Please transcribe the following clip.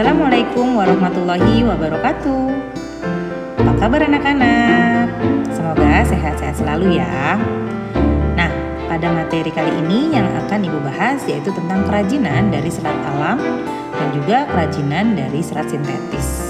Assalamualaikum warahmatullahi wabarakatuh. Apa kabar anak-anak? Semoga sehat-sehat selalu ya. Nah, pada materi kali ini yang akan Ibu bahas yaitu tentang kerajinan dari serat alam dan juga kerajinan dari serat sintetis.